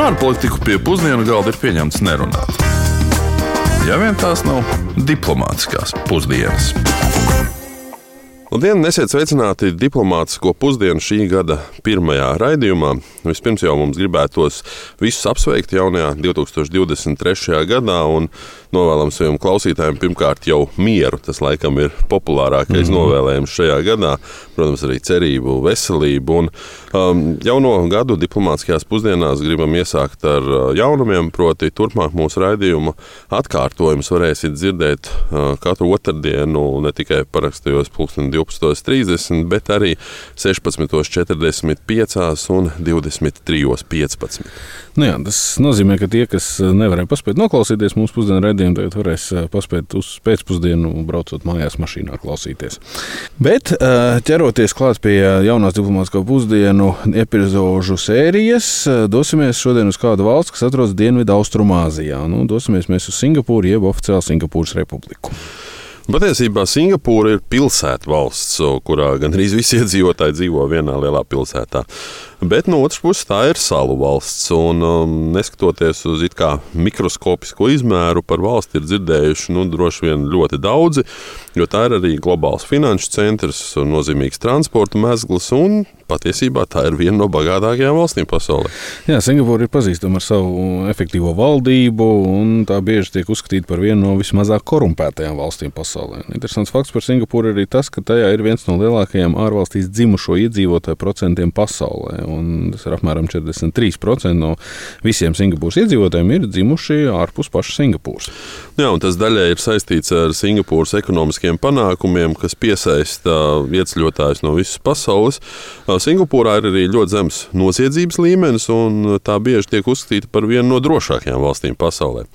Par ārpolitiku pie pusdienu galda ir pieņemts nerunāt. Ja vien tās nav diplomātiskās pusdienas. Labdien, esiet sveicināti diplomātsko pusdienu šī gada pirmajā raidījumā. Vispirms jau mums gribētos visus apsveikt jaunajā 2023. gadā un novēlam saviem klausītājiem pirmkārt jau mieru. Tas laikam ir populārākais mm -hmm. novēlējums šajā gadā. Protams, arī cerību, veselību. Un, um, jauno gadu diplomātiskajās pusdienās gribam iesākt ar uh, jaunumiem, proti, turpmāk mūsu raidījuma atkārtojumus varēsiet dzirdēt uh, katru otrdienu, ne tikai parakstajos pulksteni 12.30, bet arī 16.45 un 23.15. Nu jā, tas nozīmē, ka tie, kas nevarēja paspēt noklausīties mūsu pusdienu redzējumu, tagad varēs eh, paspēt uz pēcpusdienu, braucot mājās mašīnā, klausīties. Bet eh, ķeroties klāt pie jaunās diplomātiskā pusdienu epizodu sērijas, eh, dosimies šodien uz kādu valsts, kas atrodas Dienvidu Austrumāzijā. Nu, dosimies mēs uz Singapūru, jeb oficiāli Singapūras republiku. Patiesībā Singapūra ir pilsēta valsts, kurā gandrīz visi iedzīvotāji dzīvo vienā lielā pilsētā. Bet no otras puses, tā ir salu valsts. Un, um, neskatoties uz mikroskopisko izmēru, par valsti ir dzirdējuši nu, droši vien ļoti daudzi, jo tā ir arī globāls finanšu centrs, nozīmīgs transporta mezgls un patiesībā tā ir viena no bagātākajām valstīm pasaulē. Jā, Singapūra ir pazīstama ar savu efektīvo valdību, un tā bieži tiek uzskatīta par vienu no vismazāk korumpētajām valstīm pasaulē. Interesants fakts par Singapūru ir tas, ka tajā ir viens no lielākajiem ārvalstīs dzimušo iedzīvotāju procentiem pasaulē. Tas ir apmēram 43% no visiem Singapūras iedzīvotājiem ir dzimuši ārpus pašas Singapūras. Jā, tas daļai ir saistīts ar Singapūras ekonomiskiem panākumiem, kas piesaista ieceļotājus no visas pasaules. Singapūrā ir arī ļoti zems noziedzības līmenis, un tā bieži tiek uzskatīta par vienu no drošākajām valstīm pasaulē.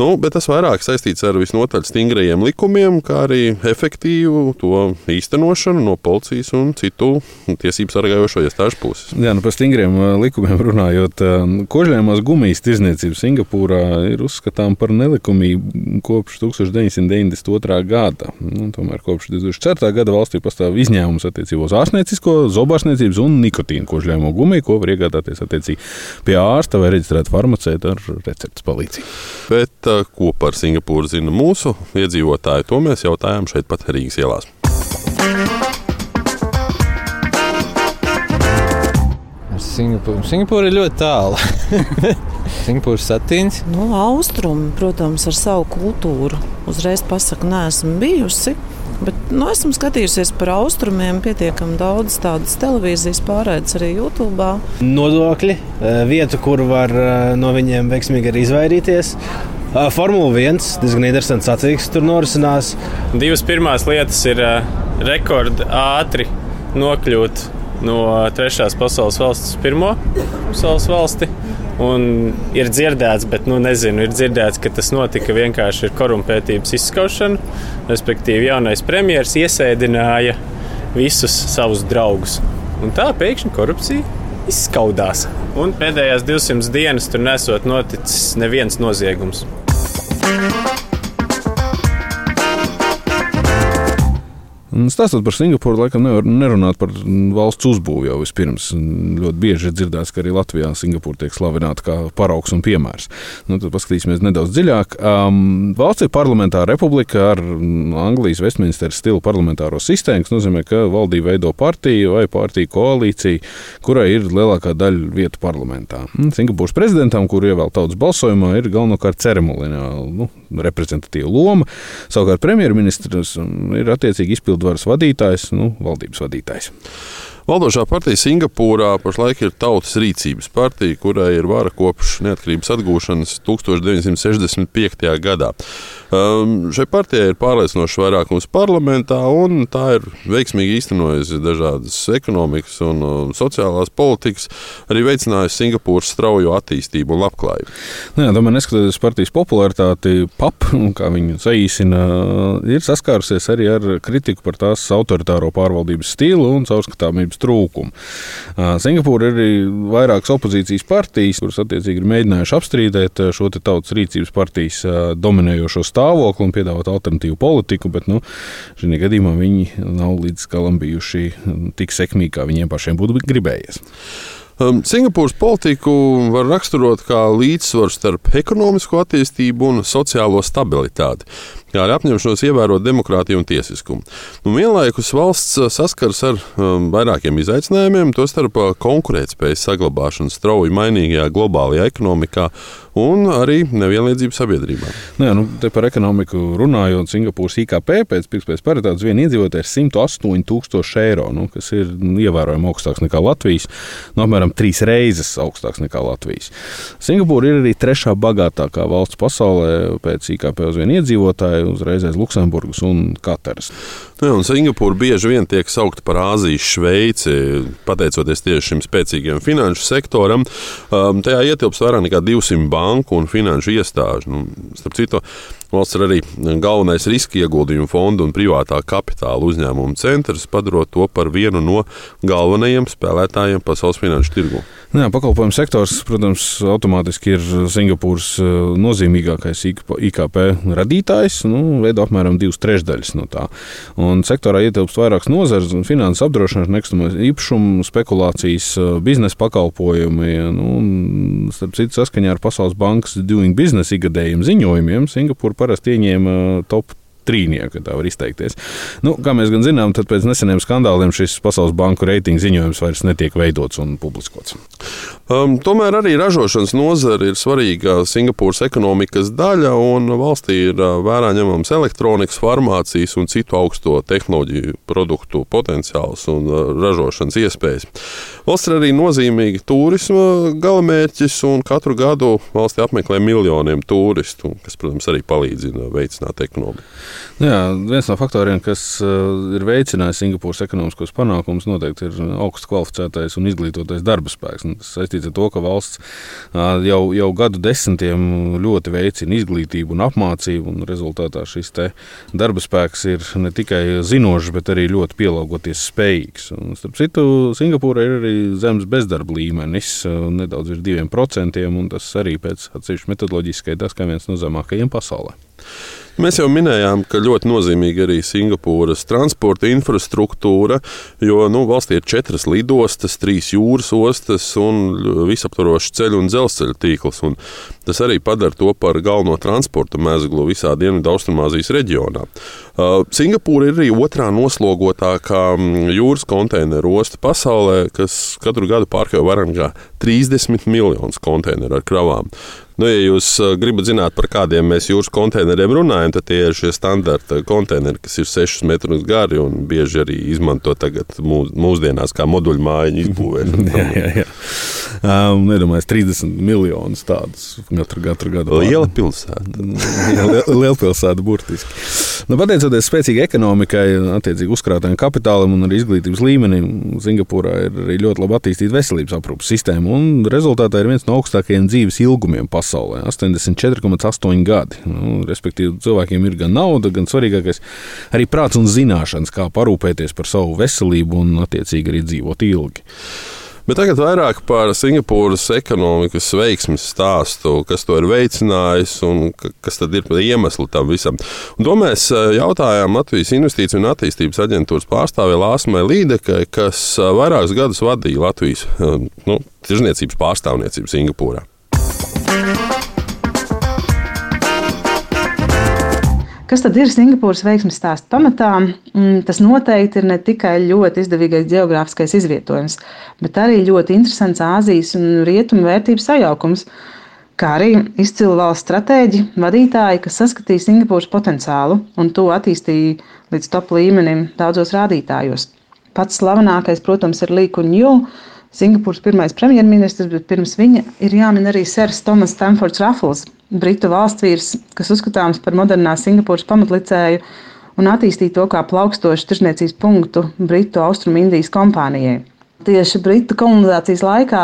Nu, bet tas vairāk saistīts ar visnotaļ stingriem likumiem, kā arī efektīvu to īstenošanu no policijas un citu tiesību sargājošo iestāžu puses. Jā, nu par stingriem likumiem runājot, kožļājumās gumijas tirzniecība Singapūrā ir uzskatām par nelikumību kopš 1992. gada. Nu, tomēr kopš 2004. gada valstī pastāv izņēmums attiecībā uz ārstniecisko, zobārstniecības un nikotīnu kožļājumu gumiju, ko var iegādāties attiecīgi pie ārsta vai reģistrēta farmaceita ar receptes palīdzību. Bet Bet ko par Singapūru zina mūsu iedzīvotāji, to mēs jautājām šeit pat Rīgas ielās. Singapūra. Singapūra ir ļoti tālu. Singapūras satīns. Nu, austrumi, protams, ar savu kultūru. Uzreiz pasaku, neesmu bijusi. Bet nu, esmu skatījusies par austrumiem, pietiekami daudz tādas televīzijas pārēdes arī YouTube. Nodokļi, vieta, kur var no viņiem veiksmīgi arī izvairīties. Formula 1 diezgan interesants sacīks tur norisinās. Divas pirmās lietas ir rekordi ātri nokļūt no trešās pasaules valsts uz pirmo pasaules valsti. Un ir dzirdēts, bet nu, nezinu, ir dzirdēts, ka tas notika vienkārši ar korumpētības izskaušanu. Respektīvi, jaunais premjerministrs iesēdināja visus savus draugus. Un tā pēkšņi korupcija izskaudās. Un pēdējās 200 dienas tur nesot noticis neviens noziegums. Stāstot par Singapūru, laikam nevar nerunāt par valsts uzbūvi jau vispirms. Ļoti bieži ir dzirdēts, ka arī Latvijā Singapūra tiek slavināta kā paraugs un piemērs. Nu, tad paskatīsimies nedaudz dziļāk. Um, valsts ir parlamentāra republika ar Anglijas Westminsteras stilu parlamentāro sistēmu, kas nozīmē, ka valdība veido partiju vai partiju koalīciju, kurai ir lielākā daļa vietu parlamentā. Singapūras prezidentam, kuru ievēl tautas balsojumā, ir galvenokārt ceremoniāla nu, reprezentatīva loma. Savukārt premjerministrs ir attiecīgi izpildījis varas vadītājs, nu, valdības vadītājs. Valdošā partija Singapūrā pašlaik ir Tautas rīcības partija, kurai ir vara kopš neatkarības atgūšanas 1965. gadā. Um, šai partijai ir pārliecinošs vairākums parlamentā, un tā ir veiksmīgi īstenojusi dažādas ekonomikas un um, sociālās politikas, arī veicinājusi Singapūras straujo attīstību un labklājību. Nu jā, tomēr, neskatoties partijas popularitāti, PAP, kā viņu saīsina, ir saskārusies arī ar kritiku par tās autoritāro pārvaldības stilu un caurskatāmības trūkumu. Uh, Singapūra ir arī vairākas opozīcijas partijas, kuras attiecīgi ir mēģinājuši apstrīdēt šo tautas rīcības partijas dominējošo stāvokli un piedāvāt alternatīvu politiku, bet nu, šajā gadījumā viņi nav līdz galam bijuši tik sekmīgi, kā viņiem pašiem būtu gribējies. Singapūras politiku var raksturot kā līdzsvaru starp ekonomisko attīstību un sociālo stabilitāti, kā arī apņemšanos ievērot demokrātiju un tiesiskumu. Nu, vienlaikus valsts saskars ar um, vairākiem izaicinājumiem, tostarp konkurētspējas saglabāšanu strauji mainīgajā globālajā ekonomikā un arī nevienlīdzību sabiedrībā. Nu, jā, nu, par ekonomiku runājot, Singapūras IKP pēc pirktspējas paritātes viena iedzīvotāja ir 108,000 eiro, nu, kas ir ievērojami augstāks nekā Latvijas. Nu, apmēram trīs reizes augstāks nekā Latvijas. Singapūra ir arī trešā bagātākā valsts pasaulē pēc IKP uz vienu iedzīvotāju, uzreiz aiz Luksemburgas un Kataras. Jā, un Singapūra bieži vien tiek saukta par Āzijas Šveici, pateicoties tieši šim spēcīgajam finanšu sektoram. Um, tajā ietilpst vairāk nekā 200 banku un finanšu iestāžu. Nu, starp citu, Valsts ir arī galvenais riska ieguldījumu fondu un privātā kapitāla uzņēmumu centrs, padarot to par vienu no galvenajiem spēlētājiem pasaules finanšu tirgu. Nu jā, pakalpojumu sektors, protams, automātiski ir Singapūras eh, nozīmīgākais IKP radītājs. Nu, veido apmēram divas trešdaļas no tā. Un sektorā ietilpst vairākas nozares, finanses apdrošināšana, nekustamais īpašums, spekulācijas, eh, biznesa pakalpojumi. Nu, starp citu, saskaņā ar Pasaules bankas Doing Business ikgadējumu ziņojumiem, Singapūra parasti ieņēma top trīnieku, tā var izteikties. Nu, kā mēs gan zinām, tad pēc neseniem skandāliem šis Pasaules banku reitingu ziņojums vairs netiek veidots un publiskots. Um, tomēr arī ražošanas nozare ir svarīga Singapūras ekonomikas daļa, un valstī ir uh, vērā ņemams elektronikas, farmācijas un citu augsto tehnoloģiju produktu potenciāls un uh, ražošanas iespējas. Valsts ir arī nozīmīga turisma galamērķis, un katru gadu valstī apmeklē miljoniem turistu, kas, protams, arī palīdz veicināt ekonomiku. Nu jā, viens no faktoriem, kas uh, ir veicinājis Singapūras ekonomiskos panākumus, noteikti ir augsts kvalificētais un izglītotais darba spēks. Un tas saistīts ar to, ka valsts jau, jau gadu desmitiem ļoti veicina izglītību un apmācību, un rezultātā šis darba spēks ir ne tikai zinošs, bet arī ļoti pielāgoties spējīgs. Un, starp citu, Singapūra ir arī zemes bezdarba līmenis, nedaudz virs diviem procentiem, un tas arī pēc atsevišķa metodoloģijas skaitās kā viens no zemākajiem pasaulē. Mēs jau minējām, ka ļoti nozīmīga arī Singapūras transporta infrastruktūra, jo nu, valstī ir četras lidostas, trīs jūras ostas un visaptvarošs ceļu un dzelzceļa tīkls. Un tas arī padara to par galveno transporta mezglu visā Dienvidu Austrumāzijas reģionā. Uh, Singapūra ir arī otrā noslogotākā mm, jūras konteineru osta pasaulē, kas katru gadu pārkāpj vairāk nekā 30 miljonus konteineru ar kravām. Nu, ja jūs uh, gribat zināt, par kādiem mēs jūras konteineriem runājam, tad tie ir šie standarta konteineri, kas ir 6 metrus gari un bieži arī izmanto tagad mūs, mūsdienās kā moduļu mājiņu izbūvēšanu. jā, jā, jā. Um, nedomāju, 30 miljonus tādus katru, katru gadu. Liela pilsēta. Liela pilsēta, burtiski. Nu, pateicoties spēcīgai ekonomikai, attiecīgi uzkrātajam kapitālam un arī izglītības līmenim, Singapūrā ir arī ļoti labi attīstīta veselības aprūpas sistēma. Rezultātā ir viens no augstākajiem dzīves ilgumiem pasaulē - 84,8 gadi. Nu, respektīvi, cilvēkiem ir gan nauda, gan svarīgākais arī prāts un zināšanas, kā parūpēties par savu veselību un, attiecīgi, arī dzīvot ilgi. Bet tagad vairāk par Singapūras ekonomikas veiksmes stāstu, kas to ir veicinājis un kas tad ir iemesli tam visam. Un to mēs eh, jautājām Latvijas Investīciju un attīstības aģentūras pārstāvē Lāsmai Līdekai, kas eh, vairākus gadus vadīja Latvijas eh, nu, tirzniecības pārstāvniecību Singapūrā. Kas tad ir Singapūras veiksmes stāsta pamatā? Mm, tas noteikti ir ne tikai ļoti izdevīgais geogrāfiskais izvietojums, bet arī ļoti interesants Āzijas un Rietumu vērtību sajaukums, kā arī izcili valsts stratēģi, vadītāji, kas saskatīja Singapūras potenciālu un to attīstīja līdz top līmenim daudzos rādītājos. Pats slavenākais, protams, ir Līkuņa Jūla Singapūras pirmais premjerministrs, bet pirms viņa ir jāmin arī Sērs Tomas Stamfords Raffles, britu valstsvīrs, kas uzskatāms par modernās Singapūras pamatlicēju un attīstīja to kā plaukstošu tirzniecības punktu Britu Austrumindijas kompānijai. Tieši Britu kolonizācijas laikā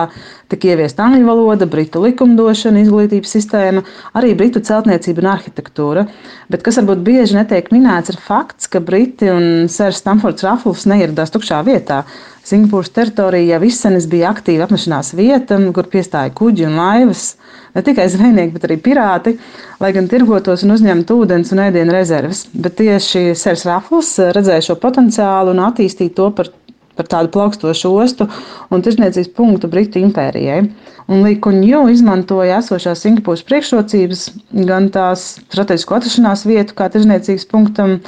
tika ieviesta angļu valoda, britu likumdošana, izglītības sistēma, arī britu celtniecība un arhitektūra. Bet kas varbūt bieži netiek minēts, ir fakts, ka Briti un Sērs Stamfords Raffles neieradās tukšā vietā. Singapūras teritorija jau izsenis bija aktīva apmešanās vieta, kur piestāja kuģi un laivas. Ne tikai zvejnieki, bet arī pirāti, lai gan tirgotos un uzņemtu ūdens un ēdienu rezerves. Bet tieši Sērs Rafls redzēja šo potenciālu un attīstīja to par par tādu plaukstošu ostu un tirsniecības punktu Britu impērijai. Un Līkuņu izmantoja esošās Singapūras priekšrocības, gan tās strateģisko atrašanās vietu kā tirsniecības punktam,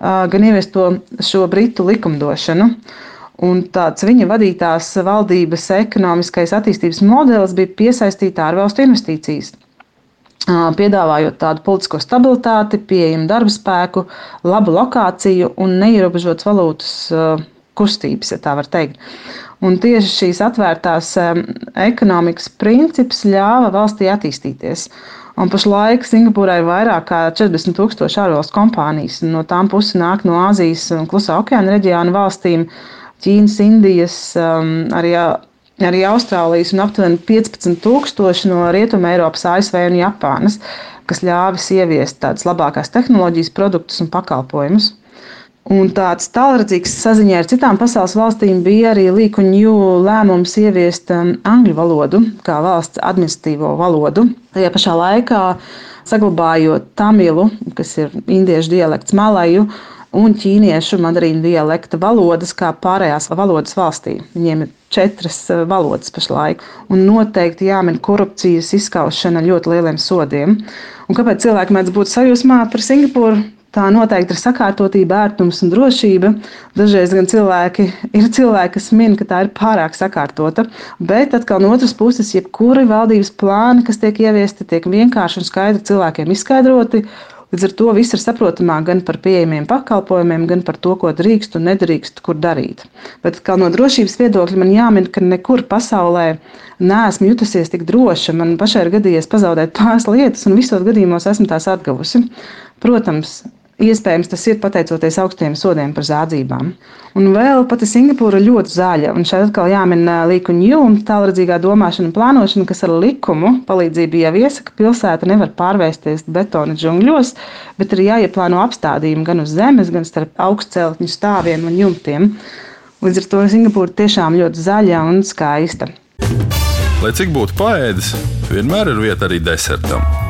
gan ieviesto šo Britu likumdošanu. Un tāds viņa vadītās valdības ekonomiskais attīstības modelis bija piesaistīt ārvalstu investīcijas piedāvājot tādu politisko stabilitāti, pieejamu darba spēku, labu lokāciju un neierobežotas valūtas kustības, ja tā var teikt. Un tieši šīs atvērtās ekonomikas princips ļāva valstī attīstīties. Un pašlaik Singapūrai ir vairāk nekā 40 tūkstoši ārvalstu kompānijas. No tām puses nāk no Āzijas un Klusā okeāna reģiona valstīm, Ķīnas, Indijas, arī, arī Austrālijas un aptuveni 15 tūkstoši no Rietumē Eiropas, ASV un Japānas, kas ļāvis ieviest tādas labākās tehnoloģijas, produktus un pakalpojumus. Un tāds tālredzīgs saziņā ar citām pasaules valstīm bija arī Līkuņu lēmums ieviest um, angļu valodu kā valsts administratīvo valodu. Tajā pašā laikā saglabājot tamilu, kas ir indiešu dialekts malaju, un ķīniešu mandarīnu dialekta valodas kā pārējās valodas valstī. Viņiem ir četras uh, valodas pašlaik, un noteikti jāmin korupcijas izskaušana ļoti lieliem sodiem. Un kāpēc cilvēki mēdz būt sajūsmā par Singapūru? Tā noteikti ir sakārtotība, ērtums un drošība. Dažreiz gan cilvēki ir cilvēki, kas min, ka tā ir pārāk sakārtota, bet atkal no otras puses, jebkuri valdības plāni, kas tiek ieviesti, tiek vienkārši un skaidri cilvēkiem izskaidroti. Līdz ar to viss ir saprotamāk gan par pieejamiem pakalpojumiem, gan par to, ko drīkst un nedrīkst, kur darīt. Bet kā no drošības viedokļa man jāmin, ka nekur pasaulē neesmu jutusies tik droša. Man pašai ir gadījies pazaudēt pāris lietas, un visos gadījumos esmu tās atguvusi. Protams, Iespējams, tas ir pateicoties augstiem sodiem par zādzībām. Un vēl pati Singapūra ļoti zaļa. Un šeit atkal jāmin līkuņu un tālredzīgā domāšana un plānošana, kas ar likumu palīdzību jau iesaka, ka pilsēta nevar pārvērsties betona džungļos, bet ir jāieplāno apstādījumi gan uz zemes, gan starp augstceltņu stāviem un jumtiem. Līdz ar to Singapūra tiešām ļoti zaļa un skaista. Lai cik būtu paēdis, vienmēr ir vieta arī desertam.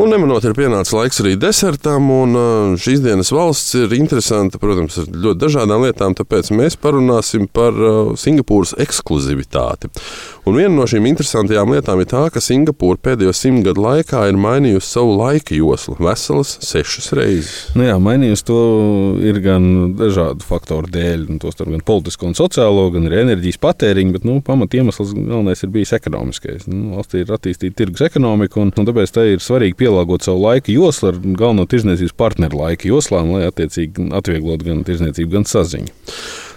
Un nemanot, ir pienācis laiks arī desertam, un šīs dienas valsts ir interesanta, protams, ar ļoti dažādām lietām, tāpēc mēs parunāsim par Singapūras ekskluzivitāti. Un viena no šīm interesantajām lietām ir tā, ka Singapūra pēdējo simt gadu laikā ir mainījusi savu laika joslu veselas sešas reizes. Nu jā, mainījusi to ir gan dažādu faktoru dēļ, tostarp gan politisko un sociālo, gan arī enerģijas patēriņu, bet nu, pamat iemesls galvenais ir bijis ekonomiskais. Nu, valstī ir attīstīta tirgus ekonomika, un, un tāpēc tai ir svarīgi pielāgot savu laika joslu ar galveno tirzniecības partneru laika joslām, lai attiecīgi atvieglotu gan tirzniecību, gan saziņu.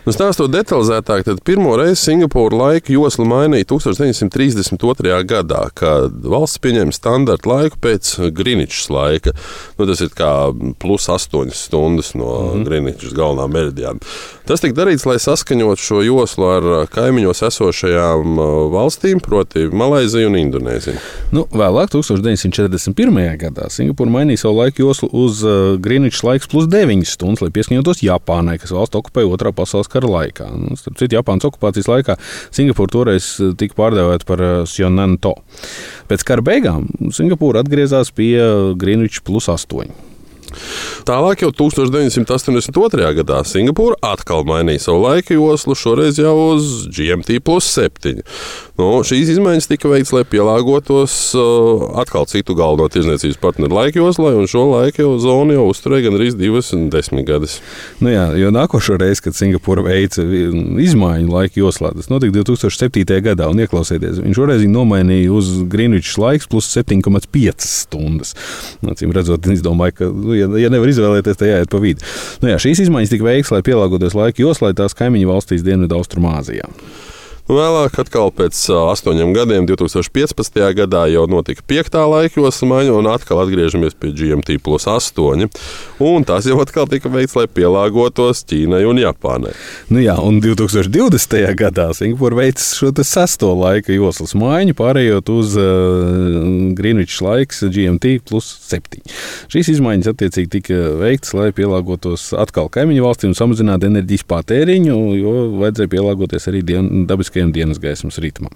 Nu, stāstot detalizētāk, tad pirmo reizi Singapūra laika joslu mainīja 1932. gadā, kad valsts pieņēma standarta laiku pēc Greenwichas laika. Nu, tas ir kā plus 8 stundas no mm -hmm. Greenwichas galvenā meridiāna. Tas tika darīts, lai saskaņotu šo joslu ar kaimiņos esošajām valstīm, proti, Malaiziju un Indonēziju. Nu, vēlāk, 1941. gadā, Singapūra mainīja savu laika joslu uz Greenwichas laiks plus 9 stundas, lai pieskaņotos Japānai, kas valsts okupēja Otrā pasaules kara laikā. Nu, starp citu, Japānas okupācijas laikā Singapūra toreiz eh, tika pārdēvēta par Sionanto. Pēc kara beigām Singapūra atgriezās pie Greenwich plus 8. Tālāk, jau 1982. gadā Singapūra atkal mainīja savu laika joslu, šoreiz jau uz GMT plus 7. Nu, šīs izmaiņas tika veikts, lai pielāgotos uh, atkal citu galveno tirdzniecības partneru laika joslai, un šo laika jau zonu jau uzturēja gan arī divas un desmit gadus. Nu jā, jo nākošo reizi, kad Singapūra veica izmaiņu laika joslā, tas notika 2007. gadā, un ieklausieties, viņš šoreiz nomainīja uz Greenwich laiks plus 7,5 stundas. Acīm redzot, es domāju, ka, nu, ja, ja nevar izvēlēties, tad jāiet pa vidu. Nu jā, šīs izmaiņas tika veikts, lai pielāgotos laika joslai tās kaimiņu valstīs Dienvidu Austrumāzijā. Vēlāk, pēc astoņiem gadiem, 2015. gadā jau notika piektā laika josla maiņa, un atkal atgriežamies pie GMT plus 8. Un tas jau atkal tika veikts, lai pielāgotos Ķīnai un Japānai. Nu jā, un 2020. gadā Singapūra veids šo sesto laika joslas maiņu, pārējot uz uh, Greenwich laiks GMT plus 7. Šīs izmaiņas attiecīgi tika veikts, lai pielāgotos atkal kaimiņu valstīm un samazinātu enerģijas patēriņu, jo vajadzēja pielāgoties arī dien, dabiskajam dienas gaismas ritmam.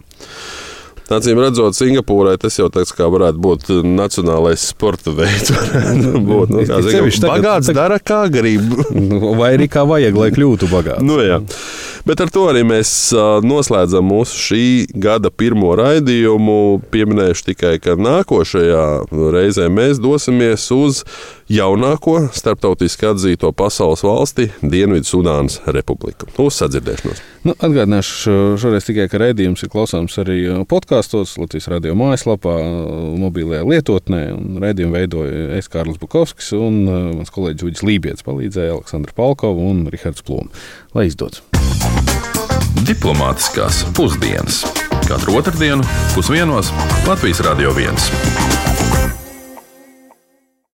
Acīm redzot, Singapūrai tas jau tāds kā varētu būt nacionālais sporta veids. būt, nu, kā, zin, Sevišķi tagad- bagāts tagad- dara, kā grib. Vai arī kā vajag, lai kļūtu bagāts. Nu, jā. Bet ar to arī mēs noslēdzam mūsu šī gada pirmo raidījumu. Pieminēšu tikai, ka nākošajā reizē mēs dosimies uz jaunāko starptautiski atzīto pasaules valsti - Dienvidu-Sudānas Republiku. Uz sadzirdēšanos! Nu, atgādināšu šoreiz tikai, ka raidījums ir klausāms arī podkāstos, Latvijas radio mājaslapā, mobilajā lietotnē. un Raidījumu veidoja es Kārlis Bukovskis un uh, mans kolēģis Uģis Lībijams palīdzēja Aleksandra Palkova un Rihards Plūms. Lai izdodas! Diplomātiskās pusdienas katru otrdienu pusdienos Latvijas Radio 1.